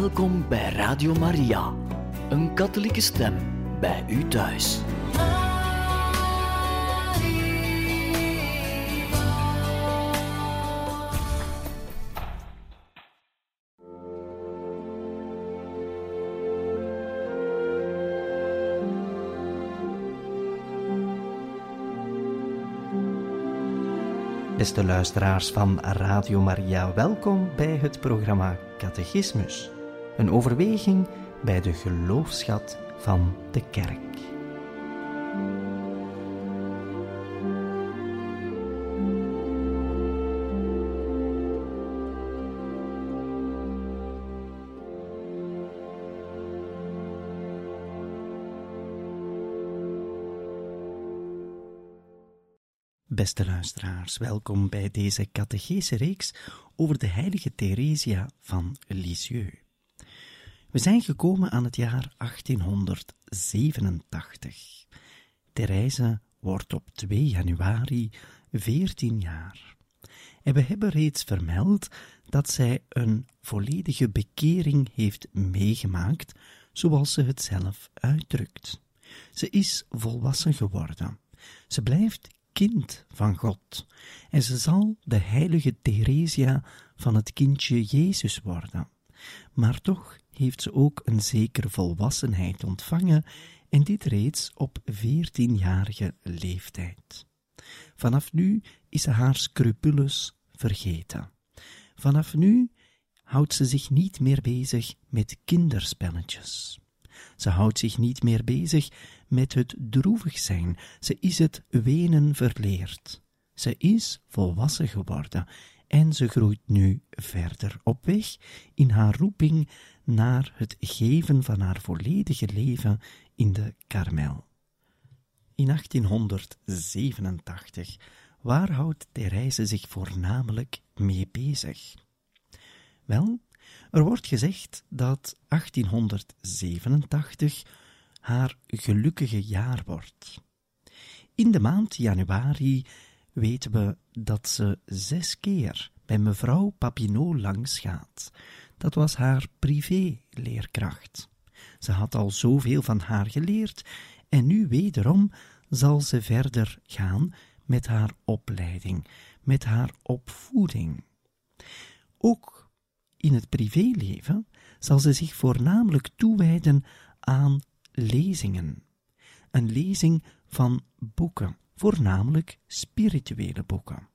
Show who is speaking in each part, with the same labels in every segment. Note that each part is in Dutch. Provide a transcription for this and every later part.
Speaker 1: Welkom bij Radio Maria, een katholieke stem bij u thuis.
Speaker 2: Beste luisteraars van Radio Maria, welkom bij het programma Catechismus. Een overweging bij de geloofschat van de kerk. Beste luisteraars, welkom bij deze catechese reeks over de heilige Theresia van Lisieux. We zijn gekomen aan het jaar 1887. Therese wordt op 2 januari 14 jaar. En we hebben reeds vermeld dat zij een volledige bekering heeft meegemaakt, zoals ze het zelf uitdrukt. Ze is volwassen geworden. Ze blijft kind van God en ze zal de heilige Theresia van het kindje Jezus worden. Maar toch heeft ze ook een zekere volwassenheid ontvangen en dit reeds op veertienjarige leeftijd. Vanaf nu is ze haar scrupules vergeten. Vanaf nu houdt ze zich niet meer bezig met kinderspelletjes. Ze houdt zich niet meer bezig met het droevig zijn. Ze is het wenen verleerd. Ze is volwassen geworden en ze groeit nu verder op weg in haar roeping naar het geven van haar volledige leven in de Karmel. In 1887, waar houdt Therese zich voornamelijk mee bezig? Wel, er wordt gezegd dat 1887 haar gelukkige jaar wordt. In de maand januari weten we dat ze zes keer bij mevrouw Papineau langs gaat. Dat was haar privé-leerkracht. Ze had al zoveel van haar geleerd en nu wederom zal ze verder gaan met haar opleiding, met haar opvoeding. Ook in het privéleven zal ze zich voornamelijk toewijden aan lezingen. Een lezing van boeken, voornamelijk spirituele boeken.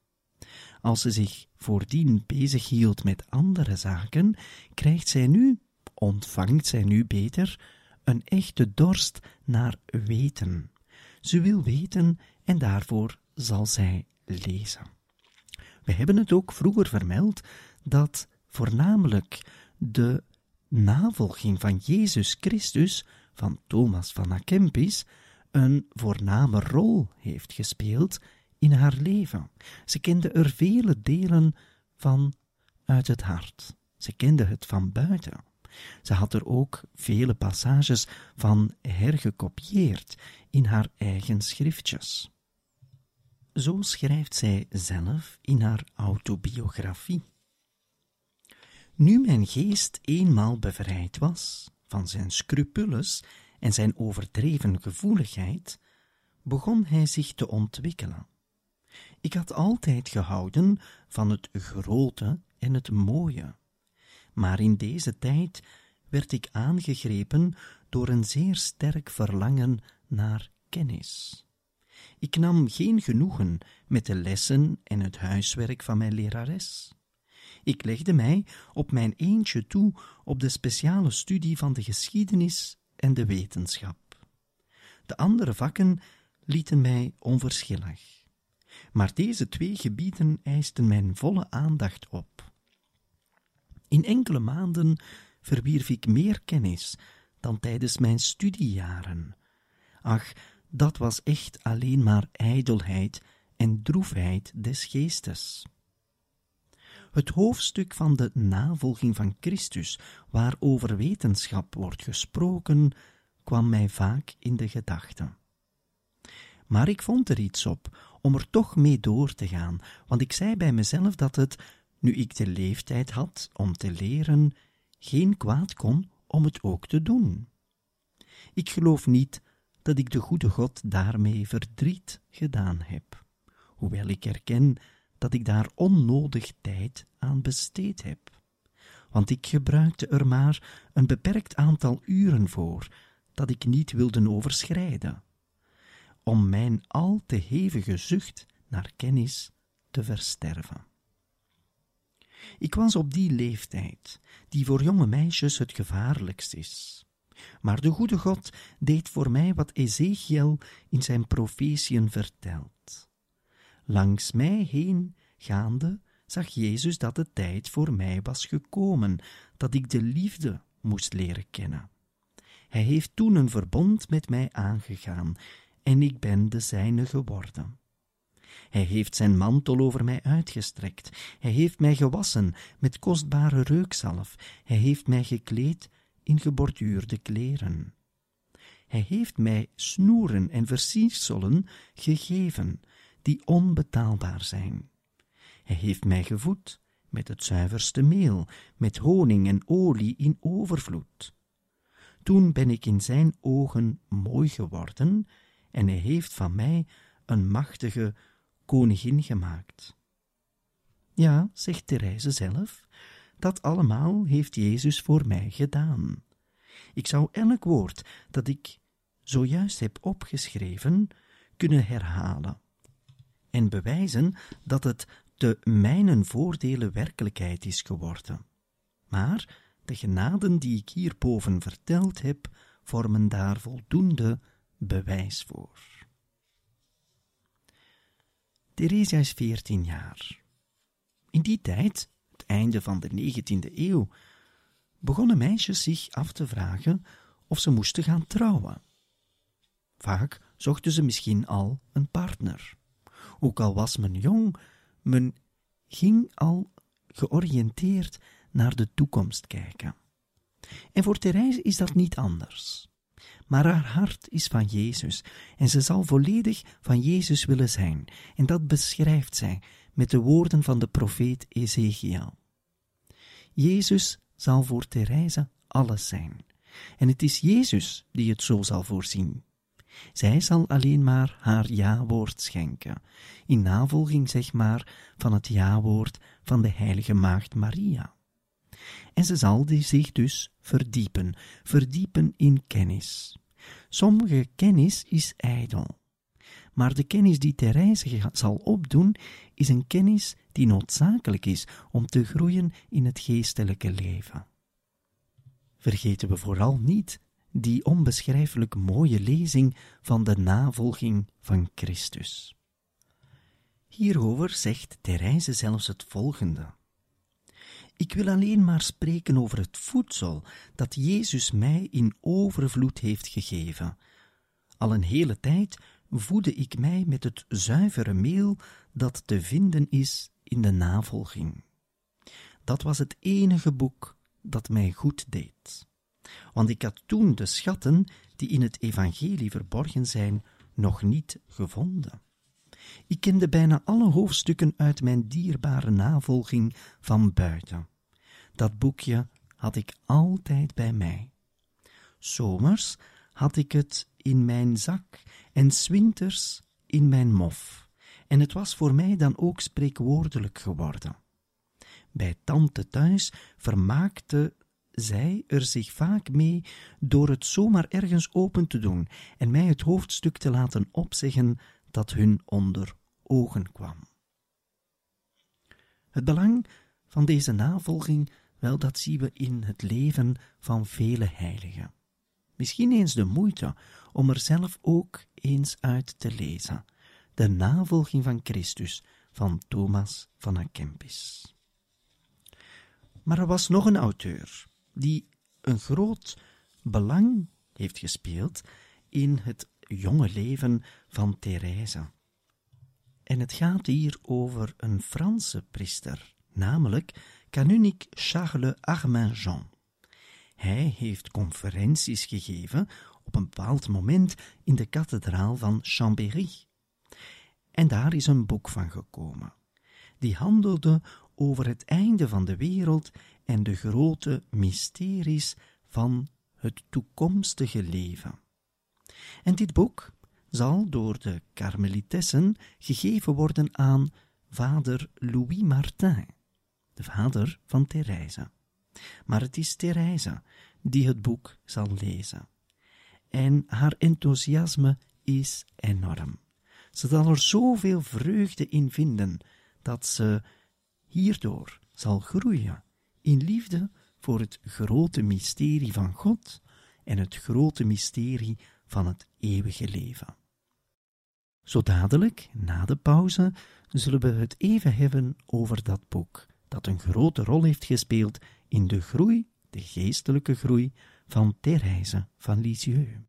Speaker 2: Als ze zich voordien bezighield met andere zaken, krijgt zij nu, ontvangt zij nu beter, een echte dorst naar weten. Ze wil weten en daarvoor zal zij lezen. We hebben het ook vroeger vermeld dat voornamelijk de navolging van Jezus Christus van Thomas van Akempis een voorname rol heeft gespeeld in haar leven. Ze kende er vele delen van uit het hart. Ze kende het van buiten. Ze had er ook vele passages van hergekopieerd in haar eigen schriftjes. Zo schrijft zij zelf in haar autobiografie. Nu mijn geest eenmaal bevrijd was van zijn scrupules en zijn overdreven gevoeligheid, begon hij zich te ontwikkelen. Ik had altijd gehouden van het grote en het mooie, maar in deze tijd werd ik aangegrepen door een zeer sterk verlangen naar kennis. Ik nam geen genoegen met de lessen en het huiswerk van mijn lerares. Ik legde mij op mijn eentje toe op de speciale studie van de geschiedenis en de wetenschap. De andere vakken lieten mij onverschillig. Maar deze twee gebieden eisten mijn volle aandacht op. In enkele maanden verwierf ik meer kennis dan tijdens mijn studiejaren. Ach, dat was echt alleen maar ijdelheid en droefheid des geestes. Het hoofdstuk van de navolging van Christus, waarover wetenschap wordt gesproken, kwam mij vaak in de gedachten. Maar ik vond er iets op om er toch mee door te gaan, want ik zei bij mezelf dat het, nu ik de leeftijd had om te leren, geen kwaad kon om het ook te doen. Ik geloof niet dat ik de goede God daarmee verdriet gedaan heb, hoewel ik erken dat ik daar onnodig tijd aan besteed heb. Want ik gebruikte er maar een beperkt aantal uren voor, dat ik niet wilde overschrijden, om mijn al te hevige zucht naar kennis te versterven. Ik was op die leeftijd, die voor jonge meisjes het gevaarlijkst is. Maar de goede God deed voor mij wat Ezekiel in zijn profetieën vertelt. Langs mij heen gaande zag Jezus dat de tijd voor mij was gekomen, dat ik de liefde moest leren kennen. Hij heeft toen een verbond met mij aangegaan, en ik ben de zijne geworden. Hij heeft zijn mantel over mij uitgestrekt. Hij heeft mij gewassen met kostbare reukzalf. Hij heeft mij gekleed in geborduurde kleren. Hij heeft mij snoeren en versierselen gegeven, die onbetaalbaar zijn. Hij heeft mij gevoed met het zuiverste meel, met honing en olie in overvloed. Toen ben ik in zijn ogen mooi geworden, en hij heeft van mij een machtige koningin gemaakt. Ja, zegt Therese zelf, dat allemaal heeft Jezus voor mij gedaan. Ik zou elk woord dat ik zojuist heb opgeschreven kunnen herhalen en bewijzen dat het te mijnen voordelen werkelijkheid is geworden. Maar de genaden die ik hierboven verteld heb, vormen daar voldoende bewijs voor. Theresia is veertien jaar. In die tijd, het einde van de negentiende eeuw, begonnen meisjes zich af te vragen of ze moesten gaan trouwen. Vaak zochten ze misschien al een partner. Ook al was men jong, men ging al georiënteerd naar de toekomst kijken. En voor Therese is dat niet anders. Maar haar hart is van Jezus en ze zal volledig van Jezus willen zijn. En dat beschrijft zij met de woorden van de profeet Ezekiel. Jezus zal voor Therese alles zijn. En het is Jezus die het zo zal voorzien. Zij zal alleen maar haar ja-woord schenken, in navolging zeg maar van het ja-woord van de heilige maagd Maria. En ze zal zich dus verdiepen, verdiepen in kennis. Sommige kennis is ijdel. Maar de kennis die Therese zal opdoen, is een kennis die noodzakelijk is om te groeien in het geestelijke leven. Vergeten we vooral niet die onbeschrijfelijk mooie lezing van de navolging van Christus. Hierover zegt Therese zelfs het volgende. Ik wil alleen maar spreken over het voedsel dat Jezus mij in overvloed heeft gegeven. Al een hele tijd voedde ik mij met het zuivere meel dat te vinden is in de navolging. Dat was het enige boek dat mij goed deed. Want ik had toen de schatten die in het evangelie verborgen zijn, nog niet gevonden. Ik kende bijna alle hoofdstukken uit mijn dierbare navolging van buiten. Dat boekje had ik altijd bij mij. Zomers had ik het in mijn zak en swinters in mijn mof, en het was voor mij dan ook spreekwoordelijk geworden. Bij tante thuis vermaakte zij er zich vaak mee door het zomaar ergens open te doen en mij het hoofdstuk te laten opzeggen dat hun onder ogen kwam. Het belang van deze navolging, wel dat zien we in het leven van vele heiligen. Misschien eens de moeite om er zelf ook eens uit te lezen. De navolging van Christus van Thomas van Akempis. Maar er was nog een auteur die een groot belang heeft gespeeld in het jonge leven van Therese. En het gaat hier over een Franse priester, namelijk kanuniek Charles Armingeon. Hij heeft conferenties gegeven op een bepaald moment in de kathedraal van Chambéry. En daar is een boek van gekomen. Die handelde over het einde van de wereld en de grote mysteries van het toekomstige leven. En dit boek zal door de karmelitessen gegeven worden aan vader Louis Martin, de vader van Therese. Maar het is Therese die het boek zal lezen. En haar enthousiasme is enorm. Ze zal er zoveel vreugde in vinden dat ze hierdoor zal groeien in liefde voor het grote mysterie van God en het grote mysterie van het eeuwige leven. Zo dadelijk, na de pauze, zullen we het even hebben over dat boek, dat een grote rol heeft gespeeld in de groei, de geestelijke groei, van Therese van Lisieux.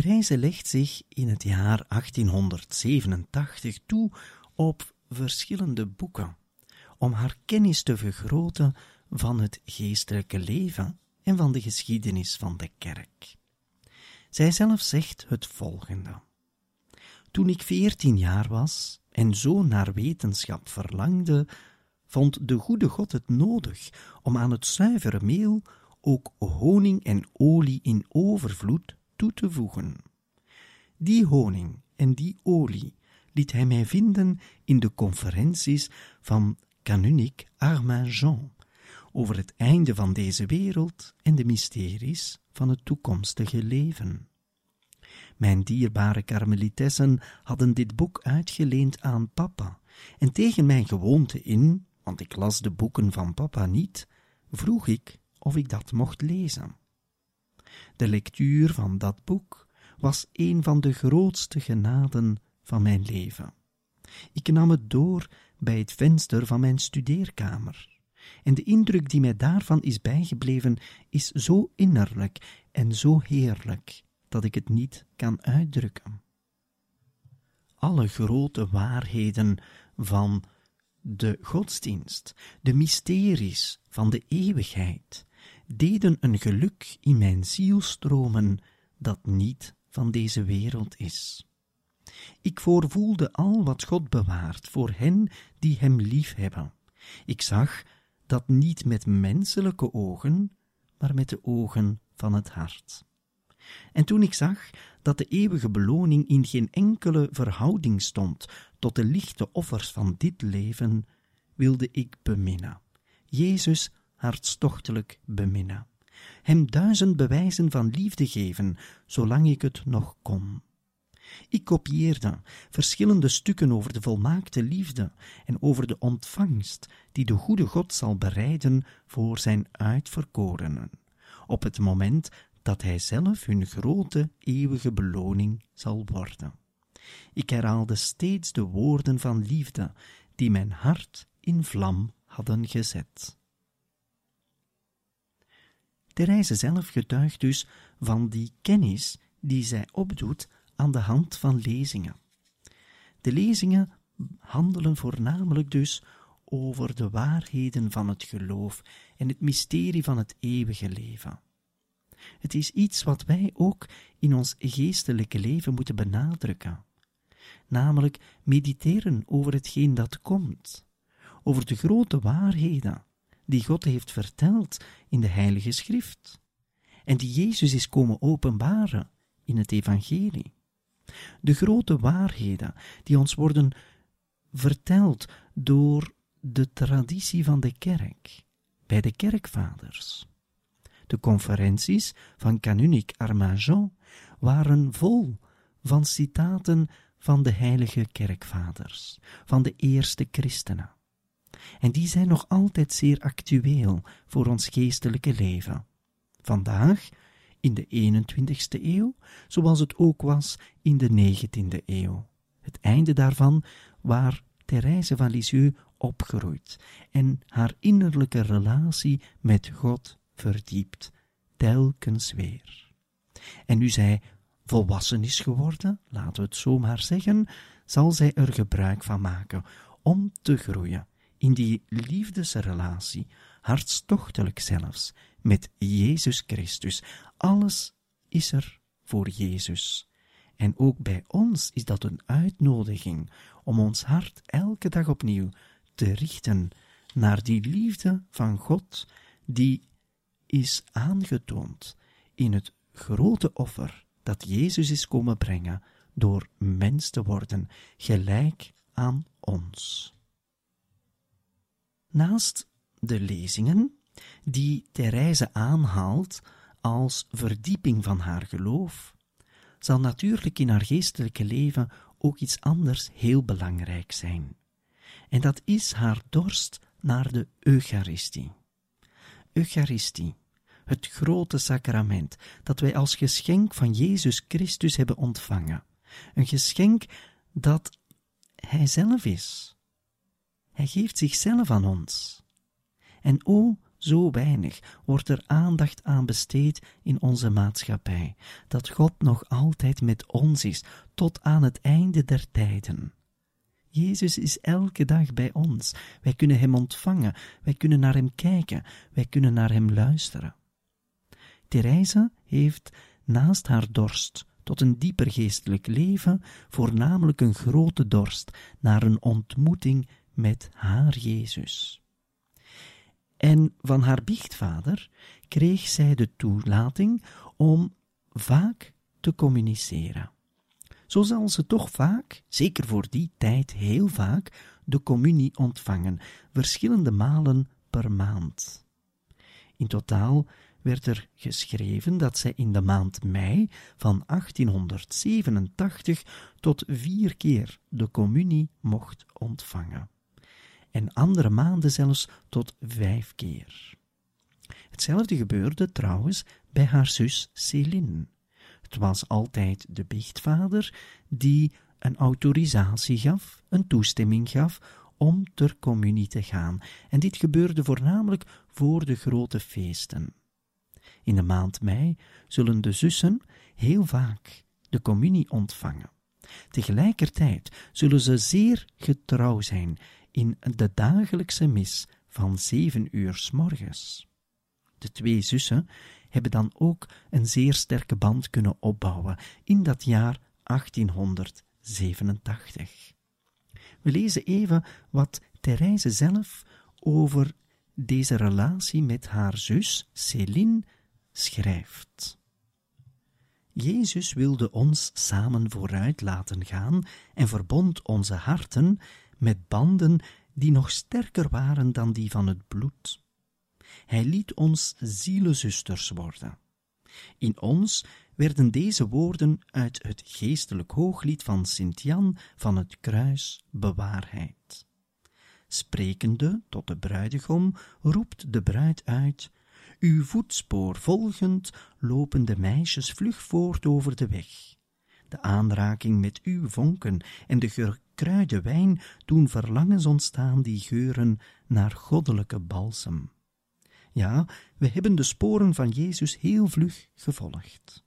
Speaker 2: Therese legt zich in het jaar 1887 toe op verschillende boeken, om haar kennis te vergroten van het geestelijke leven en van de geschiedenis van de kerk. Zij zelf zegt het volgende. Toen ik veertien jaar was en zo naar wetenschap verlangde, vond de goede God het nodig om aan het zuivere meel ook honing en olie in overvloed te voegen. Die honing en die olie liet hij mij vinden in de conferenties van kanuniek Armand Jean over het einde van deze wereld en de mysteries van het toekomstige leven. Mijn dierbare karmelitessen hadden dit boek uitgeleend aan papa, en tegen mijn gewoonte in, want ik las de boeken van papa niet, vroeg ik of ik dat mocht lezen. De lectuur van dat boek was een van de grootste genaden van mijn leven. Ik nam het door bij het venster van mijn studeerkamer. En de indruk die mij daarvan is bijgebleven, is zo innerlijk en zo heerlijk dat ik het niet kan uitdrukken. Alle grote waarheden van de godsdienst, de mysteries van de eeuwigheid, deden een geluk in mijn ziel stromen dat niet van deze wereld is. Ik voorvoelde al wat God bewaart voor hen die Hem liefhebben. Ik zag dat niet met menselijke ogen, maar met de ogen van het hart. En toen ik zag dat de eeuwige beloning in geen enkele verhouding stond tot de lichte offers van dit leven, wilde ik beminnen. Jezus hartstochtelijk beminnen. Hem duizend bewijzen van liefde geven, zolang ik het nog kon. Ik kopieerde verschillende stukken over de volmaakte liefde en over de ontvangst die de goede God zal bereiden voor zijn uitverkorenen, op het moment dat hij zelf hun grote eeuwige beloning zal worden. Ik herhaalde steeds de woorden van liefde die mijn hart in vlam hadden gezet. Therese zelf getuigt dus van die kennis die zij opdoet aan de hand van lezingen. De lezingen handelen voornamelijk dus over de waarheden van het geloof en het mysterie van het eeuwige leven. Het is iets wat wij ook in ons geestelijke leven moeten benadrukken, namelijk mediteren over hetgeen dat komt, over de grote waarheden die God heeft verteld in de Heilige Schrift en die Jezus is komen openbaren in het Evangelie. De grote waarheden die ons worden verteld door de traditie van de kerk, bij de kerkvaders. De conferenties van Canunic Armageant waren vol van citaten van de heilige kerkvaders, van de eerste christenen. En die zijn nog altijd zeer actueel voor ons geestelijke leven. Vandaag, in de 21ste eeuw, zoals het ook was in de 19e eeuw. Het einde daarvan waar Therese van Lisieux opgroeit en haar innerlijke relatie met God verdiept, telkens weer. En nu zij volwassen is geworden, laten we het zo maar zeggen, zal zij er gebruik van maken om te groeien in die liefdesrelatie, hartstochtelijk zelfs, met Jezus Christus. Alles is er voor Jezus. En ook bij ons is dat een uitnodiging om ons hart elke dag opnieuw te richten naar die liefde van God die is aangetoond in het grote offer dat Jezus is komen brengen door mens te worden, gelijk aan ons. Naast de lezingen, die Therese aanhaalt als verdieping van haar geloof, zal natuurlijk in haar geestelijke leven ook iets anders heel belangrijk zijn. En dat is haar dorst naar de Eucharistie. Eucharistie, het grote sacrament dat wij als geschenk van Jezus Christus hebben ontvangen. Een geschenk dat Hij zelf is. Hij geeft zichzelf aan ons. En o, zo weinig wordt er aandacht aan besteed in onze maatschappij, dat God nog altijd met ons is, tot aan het einde der tijden. Jezus is elke dag bij ons. Wij kunnen Hem ontvangen, wij kunnen naar Hem kijken, wij kunnen naar Hem luisteren. Therese heeft naast haar dorst tot een dieper geestelijk leven voornamelijk een grote dorst naar een ontmoeting met haar Jezus. En van haar biechtvader kreeg zij de toelating om vaak te communiceren. Zo zal ze toch vaak, zeker voor die tijd heel vaak, de communie ontvangen, verschillende malen per maand. In totaal werd er geschreven dat zij in de maand mei van 1887 tot vier keer de communie mocht ontvangen en andere maanden zelfs tot vijf keer. Hetzelfde gebeurde trouwens bij haar zus Céline. Het was altijd de biechtvader die een autorisatie gaf, een toestemming gaf om ter communie te gaan, en dit gebeurde voornamelijk voor de grote feesten. In de maand mei zullen de zussen heel vaak de communie ontvangen. Tegelijkertijd zullen ze zeer getrouw zijn in de dagelijkse mis van zeven uur s morgens. De twee zussen hebben dan ook een zeer sterke band kunnen opbouwen in dat jaar 1887. We lezen even wat Therese zelf over deze relatie met haar zus Céline schrijft. Jezus wilde ons samen vooruit laten gaan en verbond onze harten met banden die nog sterker waren dan die van het bloed. Hij liet ons zielezusters worden. In ons werden deze woorden uit het geestelijk hooglied van Sint-Jan van het kruis bewaarheid. Sprekende tot de bruidegom roept de bruid uit, uw voetspoor volgend lopen de meisjes vlug voort over de weg. De aanraking met uw vonken en de gekruide wijn doen verlangens ontstaan die geuren naar goddelijke balsem. Ja, we hebben de sporen van Jezus heel vlug gevolgd.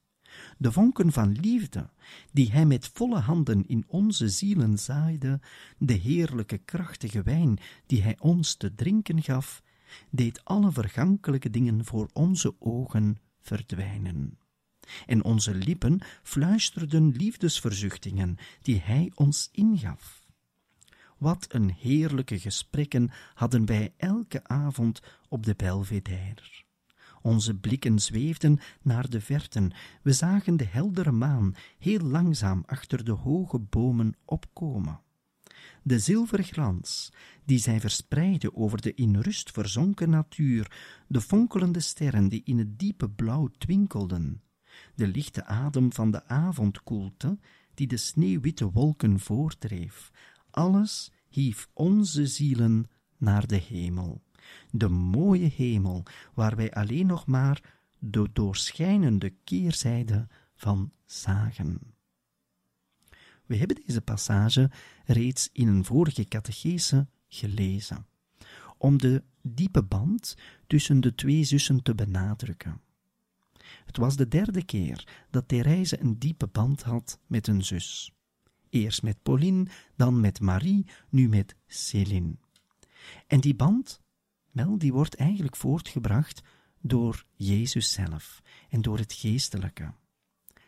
Speaker 2: De vonken van liefde, die Hij met volle handen in onze zielen zaaide, de heerlijke krachtige wijn die Hij ons te drinken gaf, deed alle vergankelijke dingen voor onze ogen verdwijnen. En onze lippen fluisterden liefdesverzuchtingen die Hij ons ingaf. Wat een heerlijke gesprekken hadden wij elke avond op de Belvedere. Onze blikken zweefden naar de verten. We zagen de heldere maan heel langzaam achter de hoge bomen opkomen. De zilverglans die zij verspreidde over de in rust verzonken natuur, de fonkelende sterren die in het diepe blauw twinkelden, de lichte adem van de avondkoelte die de sneeuwwitte wolken voortdreef, alles hief onze zielen naar de hemel de mooie hemel, waar wij alleen nog maar de doorschijnende keerzijde van zagen. We hebben deze passage reeds in een vorige catechese gelezen, om de diepe band tussen de twee zussen te benadrukken. Het was de derde keer dat Therese een diepe band had met een zus. Eerst met Pauline, dan met Marie, nu met Céline. En die band wel, die wordt eigenlijk voortgebracht door Jezus zelf en door het geestelijke.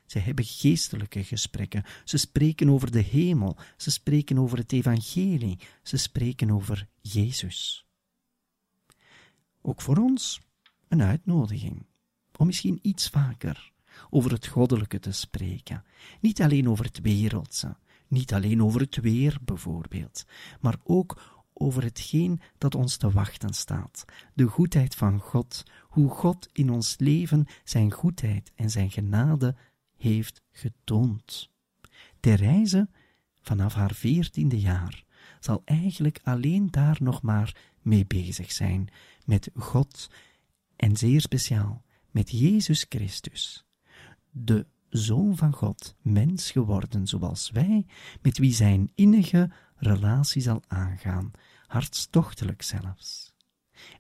Speaker 2: Ze hebben geestelijke gesprekken. Ze spreken over de hemel. Ze spreken over het evangelie. Ze spreken over Jezus. Ook voor ons een uitnodiging om misschien iets vaker over het goddelijke te spreken. Niet alleen over het wereldse, niet alleen over het weer bijvoorbeeld, maar ook over hetgeen dat ons te wachten staat, de goedheid van God, hoe God in ons leven zijn goedheid en zijn genade heeft getoond. Therese, vanaf haar veertiende jaar, zal eigenlijk alleen daar nog maar mee bezig zijn, met God en zeer speciaal met Jezus Christus, de Zoon van God, mens geworden zoals wij, met wie zijn innige relatie zal aangaan, hartstochtelijk zelfs.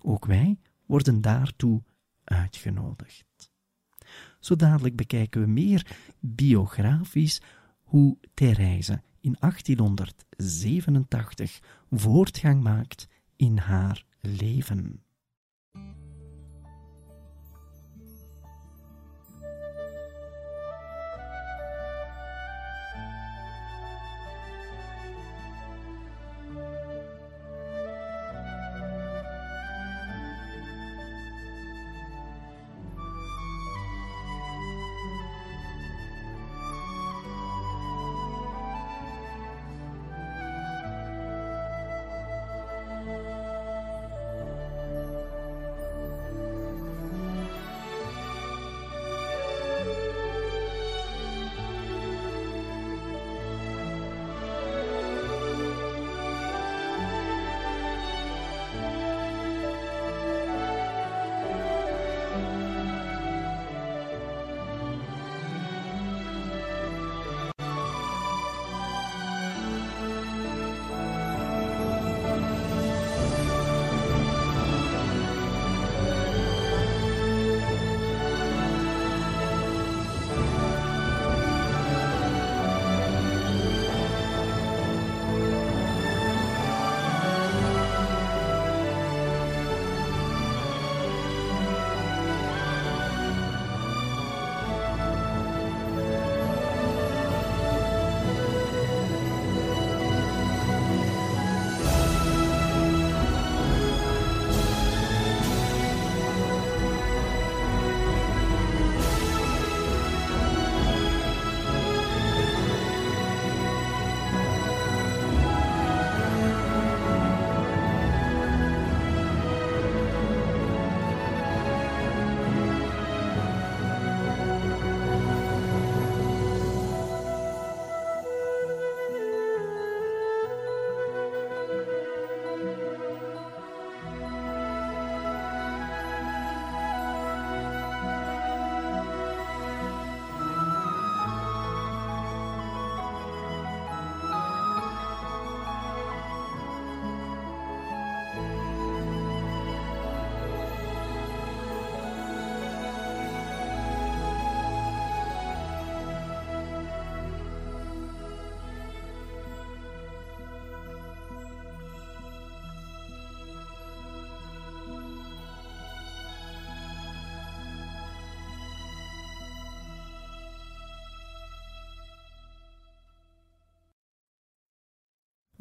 Speaker 2: Ook wij worden daartoe uitgenodigd. Zo dadelijk bekijken we meer biografisch hoe Therese in 1887 voortgang maakt in haar leven.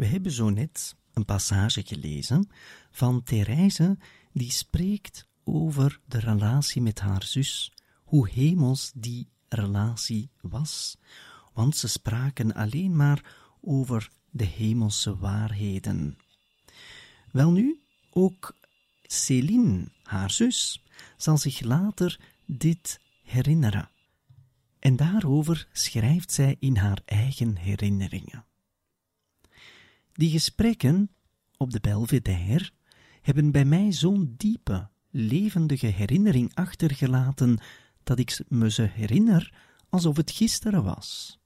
Speaker 2: We hebben zo net een passage gelezen van Therese die spreekt over de relatie met haar zus, hoe hemels die relatie was, want ze spraken alleen maar over de hemelse waarheden. Welnu, ook Céline, haar zus, zal zich later dit herinneren. En daarover schrijft zij in haar eigen herinneringen. Die gesprekken op de Belvedere hebben bij mij zo'n diepe, levendige herinnering achtergelaten dat ik me ze herinner alsof het gisteren was.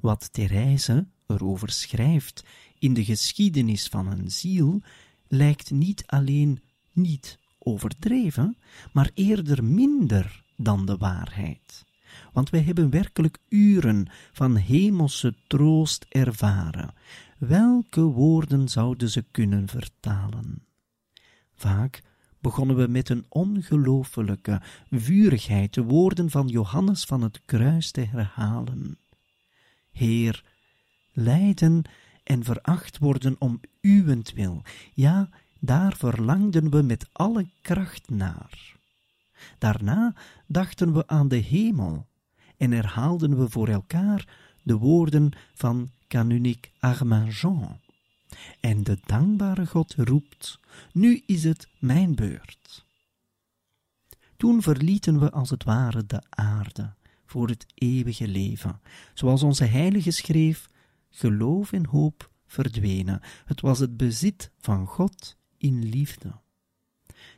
Speaker 2: Wat Therese erover schrijft in de geschiedenis van een ziel, lijkt niet alleen niet overdreven, maar eerder minder dan de waarheid. Want wij hebben werkelijk uren van hemelse troost ervaren. Welke woorden zouden ze kunnen vertalen? Vaak begonnen we met een ongelooflijke vurigheid de woorden van Johannes van het kruis te herhalen. Heer, lijden en veracht worden om uwentwil, ja, daar verlangden we met alle kracht naar. Daarna dachten we aan de hemel en herhaalden we voor elkaar de woorden van kanuniek Armand Jean. En de dankbare God roept, nu is het mijn beurt. Toen verlieten we als het ware de aarde voor het eeuwige leven, zoals onze heilige schreef, geloof en hoop verdwenen. Het was het bezit van God in liefde.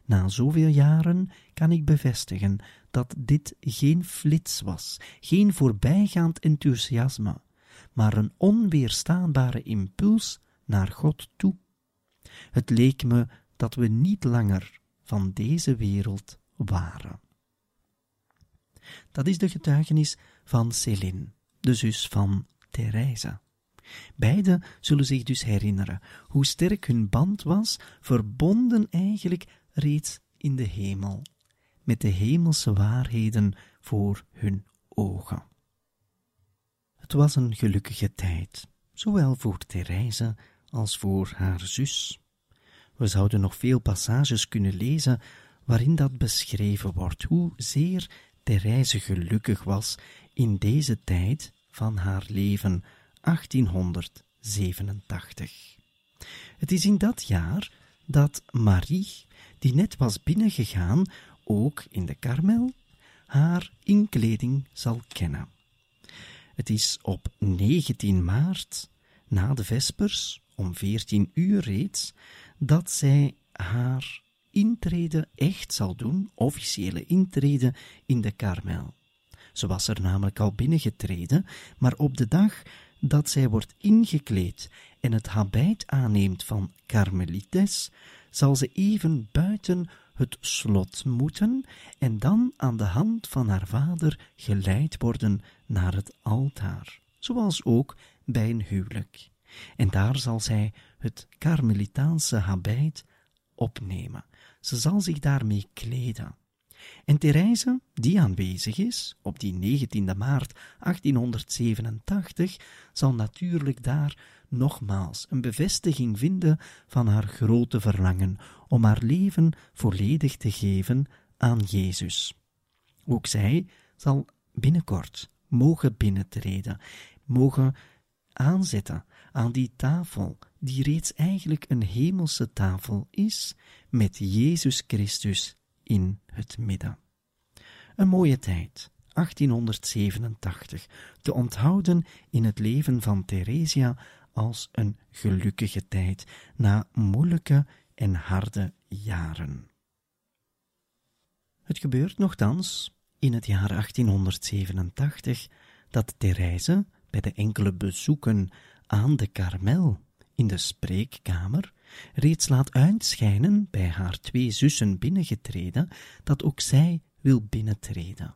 Speaker 2: Na zoveel jaren kan ik bevestigen dat dit geen flits was, geen voorbijgaand enthousiasme, maar een onweerstaanbare impuls naar God toe. Het leek me dat we niet langer van deze wereld waren. Dat is de getuigenis van Céline, de zus van Therese. Beiden zullen zich dus herinneren hoe sterk hun band was, verbonden eigenlijk reeds in de hemel, met de hemelse waarheden voor hun ogen. Het was een gelukkige tijd, zowel voor Therese als voor haar zus. We zouden nog veel passages kunnen lezen waarin dat beschreven wordt, hoe zeer Therese gelukkig was in deze tijd van haar leven, 1887. Het is in dat jaar dat Marie, die net was binnengegaan, ook in de Karmel, haar inkleding zal kennen. Het is op 19 maart, na de vespers, om 14 uur reeds, dat zij haar intrede echt zal doen, officiële intrede in de Karmel. Ze was er namelijk al binnengetreden, maar op de dag dat zij wordt ingekleed en het habijt aanneemt van Karmelites, zal ze even buiten het slot moeten en dan aan de hand van haar vader geleid worden naar het altaar, zoals ook bij een huwelijk. En daar zal zij het Karmelitaanse habijt opnemen. Ze zal zich daarmee kleden. En Therese, die aanwezig is, op die 19 maart 1887, zal natuurlijk daar nogmaals een bevestiging vinden van haar grote verlangen om haar leven volledig te geven aan Jezus. Ook zij zal binnenkort mogen binnentreden, mogen aanzetten aan die tafel, die reeds eigenlijk een hemelse tafel is, met Jezus Christus in het midden. Een mooie tijd, 1887, te onthouden in het leven van Theresia als een gelukkige tijd na moeilijke en harde jaren. Het gebeurt nogthans in het jaar 1887 dat Therese bij de enkele bezoeken aan de Karmel in de spreekkamer reeds laat uitschijnen bij haar twee zussen binnengetreden dat ook zij wil binnentreden.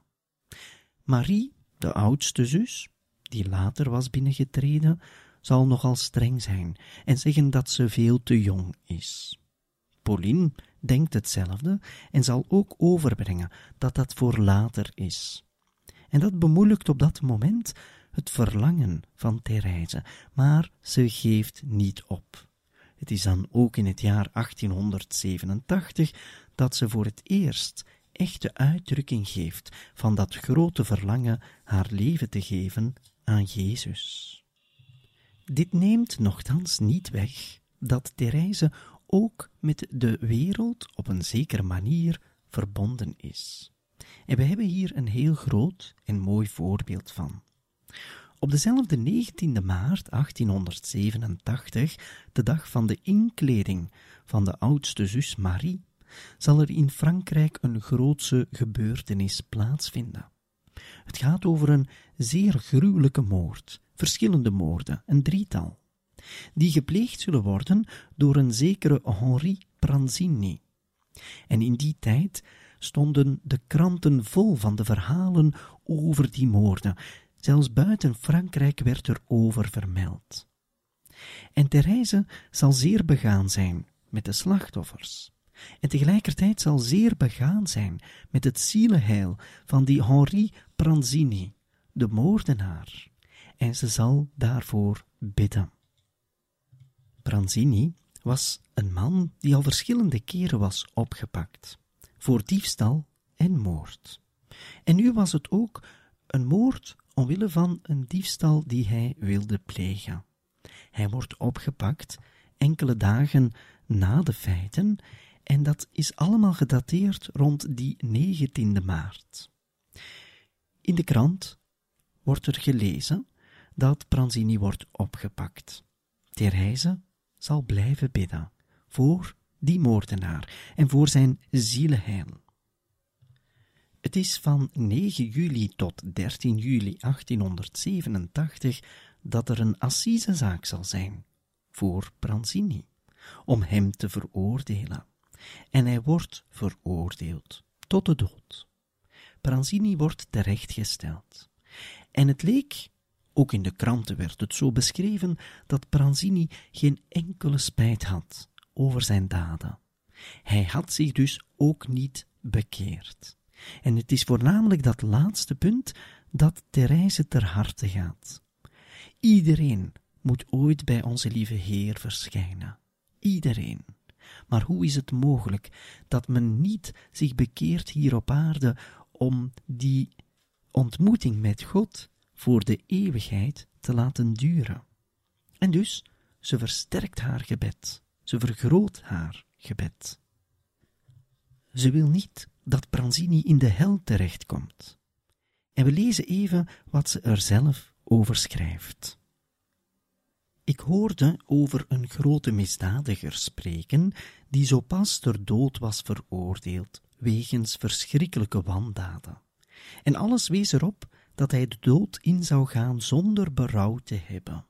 Speaker 2: Marie, de oudste zus, die later was binnengetreden, zal nogal streng zijn en zeggen dat ze veel te jong is. Pauline denkt hetzelfde en zal ook overbrengen dat dat voor later is. En dat bemoeilijkt op dat moment het verlangen van Therese, maar ze geeft niet op. Het is dan ook in het jaar 1887 dat ze voor het eerst echte uitdrukking geeft van dat grote verlangen haar leven te geven aan Jezus. Dit neemt nogthans niet weg dat Therese ook met de wereld op een zekere manier verbonden is. En we hebben hier een heel groot en mooi voorbeeld van. Op dezelfde 19 maart 1887, de dag van de inkleding van de oudste zus Marie, zal er in Frankrijk een grootse gebeurtenis plaatsvinden. Het gaat over een zeer gruwelijke moord, verschillende moorden, een drietal, die gepleegd zullen worden door een zekere Henri Pranzini. En in die tijd stonden de kranten vol van de verhalen over die moorden. Zelfs buiten Frankrijk werd er over vermeld. En Therese zal zeer begaan zijn met de slachtoffers. En tegelijkertijd zal zeer begaan zijn met het zielenheil van die Henri Pranzini, de moordenaar. En ze zal daarvoor bidden. Pranzini was een man die al verschillende keren was opgepakt voor diefstal en moord. En nu was het ook een moord omwille van een diefstal die hij wilde plegen. Hij wordt opgepakt enkele dagen na de feiten en dat is allemaal gedateerd rond die 19e maart. In de krant wordt er gelezen dat Pranzini wordt opgepakt. Therese zal blijven bidden voor die moordenaar en voor zijn zielenheil. Het is van 9 juli tot 13 juli 1887 dat er een assisezaak zal zijn voor Pranzini, om hem te veroordelen. En hij wordt veroordeeld tot de dood. Pranzini wordt terechtgesteld. En het leek, ook in de kranten werd het zo beschreven, dat Pranzini geen enkele spijt had over zijn daden. Hij had zich dus ook niet bekeerd. En het is voornamelijk dat laatste punt dat Therese ter harte gaat. Iedereen moet ooit bij onze lieve Heer verschijnen. Iedereen. Maar hoe is het mogelijk dat men niet zich bekeert hier op aarde om die ontmoeting met God voor de eeuwigheid te laten duren? En dus, ze versterkt haar gebed. Ze vergroot haar gebed. Ze wil niet dat Pranzini in de hel terechtkomt. En we lezen even wat ze er zelf over schrijft. Ik hoorde over een grote misdadiger spreken, die zo pas ter dood was veroordeeld, wegens verschrikkelijke wandaden. En alles wees erop dat hij de dood in zou gaan zonder berouw te hebben.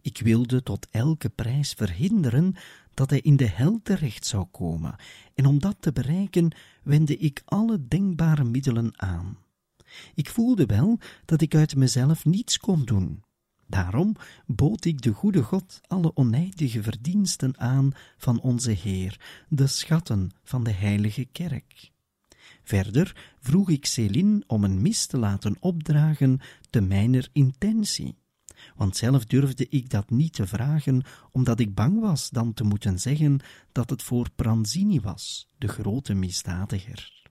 Speaker 2: Ik wilde tot elke prijs verhinderen dat hij in de hel terecht zou komen, en om dat te bereiken wendde ik alle denkbare middelen aan. Ik voelde wel dat ik uit mezelf niets kon doen. Daarom bood ik de goede God alle oneindige verdiensten aan van onze Heer, de schatten van de heilige kerk. Verder vroeg ik Céline om een mis te laten opdragen te mijner intentie want zelf durfde ik dat niet te vragen, omdat ik bang was dan te moeten zeggen dat het voor Pranzini was, de grote misdadiger.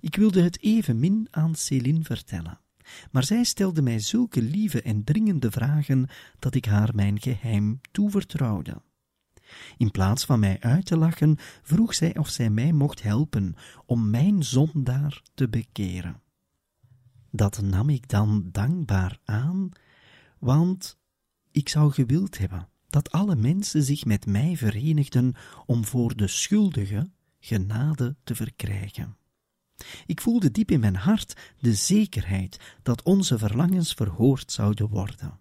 Speaker 2: Ik wilde het evenmin aan Céline vertellen, maar zij stelde mij zulke lieve en dringende vragen dat ik haar mijn geheim toevertrouwde. In plaats van mij uit te lachen, vroeg zij of zij mij mocht helpen om mijn zondaar te bekeren. Dat nam ik dan dankbaar aan want ik zou gewild hebben dat alle mensen zich met mij verenigden om voor de schuldige genade te verkrijgen. Ik voelde diep in mijn hart de zekerheid dat onze verlangens verhoord zouden worden.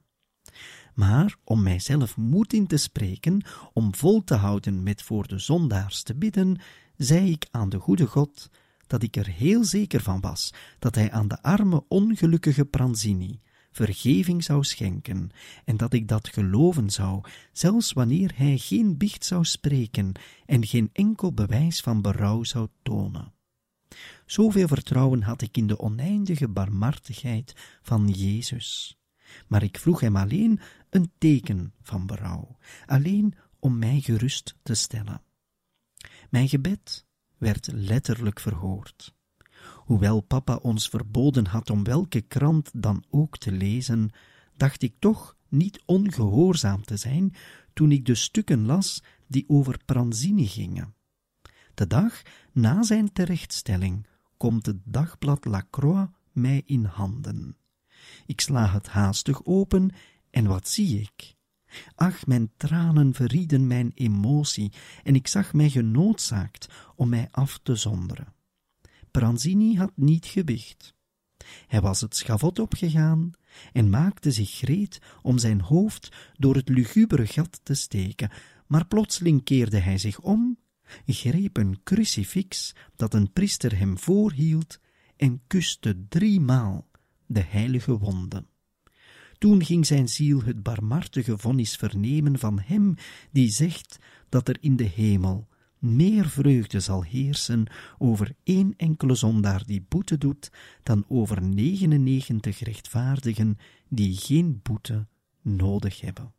Speaker 2: Maar om mijzelf moed in te spreken, om vol te houden met voor de zondaars te bidden, zei ik aan de goede God dat ik er heel zeker van was dat hij aan de arme ongelukkige Pranzini vergeving zou schenken, en dat ik dat geloven zou, zelfs wanneer hij geen biecht zou spreken en geen enkel bewijs van berouw zou tonen. Zoveel vertrouwen had ik in de oneindige barmhartigheid van Jezus. maar ik vroeg hem alleen een teken van berouw, alleen om mij gerust te stellen. Mijn gebed werd letterlijk verhoord. Hoewel papa ons verboden had om welke krant dan ook te lezen, dacht ik toch niet ongehoorzaam te zijn toen ik de stukken las die over Pranzini gingen. De dag na zijn terechtstelling komt het dagblad La Croix mij in handen. Ik sla het haastig open en wat zie ik? Ach, mijn tranen verrieden mijn emotie en ik zag mij genoodzaakt om mij af te zonderen. Pranzini had niet gewicht. Hij was het schavot opgegaan en maakte zich gereed om zijn hoofd door het lugubere gat te steken, maar plotseling keerde hij zich om, greep een crucifix dat een priester hem voorhield en kuste driemaal de heilige wonde. Toen ging zijn ziel het barmhartige vonnis vernemen van hem die zegt dat er in de hemel meer vreugde zal heersen over één enkele zondaar die boete doet, dan over 99 rechtvaardigen die geen boete nodig hebben.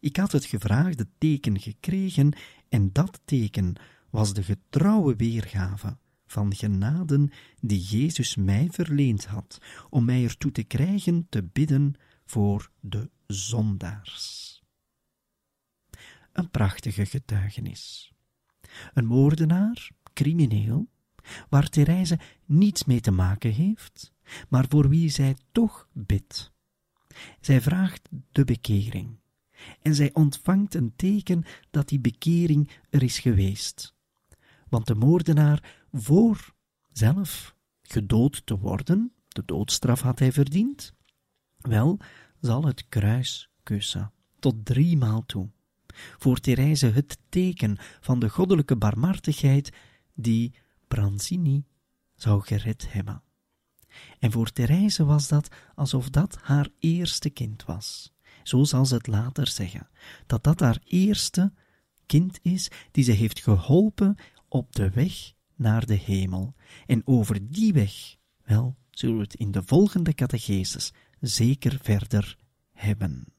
Speaker 2: Ik had het gevraagde teken gekregen en dat teken was de getrouwe weergave van genaden die Jezus mij verleend had, om mij ertoe te krijgen te bidden voor de zondaars. Een prachtige getuigenis. Een moordenaar, crimineel, waar Therese niets mee te maken heeft, maar voor wie zij toch bidt. Zij vraagt de bekering. En zij ontvangt een teken dat die bekering er is geweest. Want de moordenaar, voor zelf gedood te worden, de doodstraf had hij verdiend, wel zal het kruis kussen, tot driemaal toe voor Therese het teken van de goddelijke barmhartigheid die Pranzini zou gered hebben. En voor Therese was dat alsof dat haar eerste kind was. Zo zal ze het later zeggen, dat dat haar eerste kind is die ze heeft geholpen op de weg naar de hemel. En over die weg, wel, zullen we het in de volgende catechesis zeker verder hebben.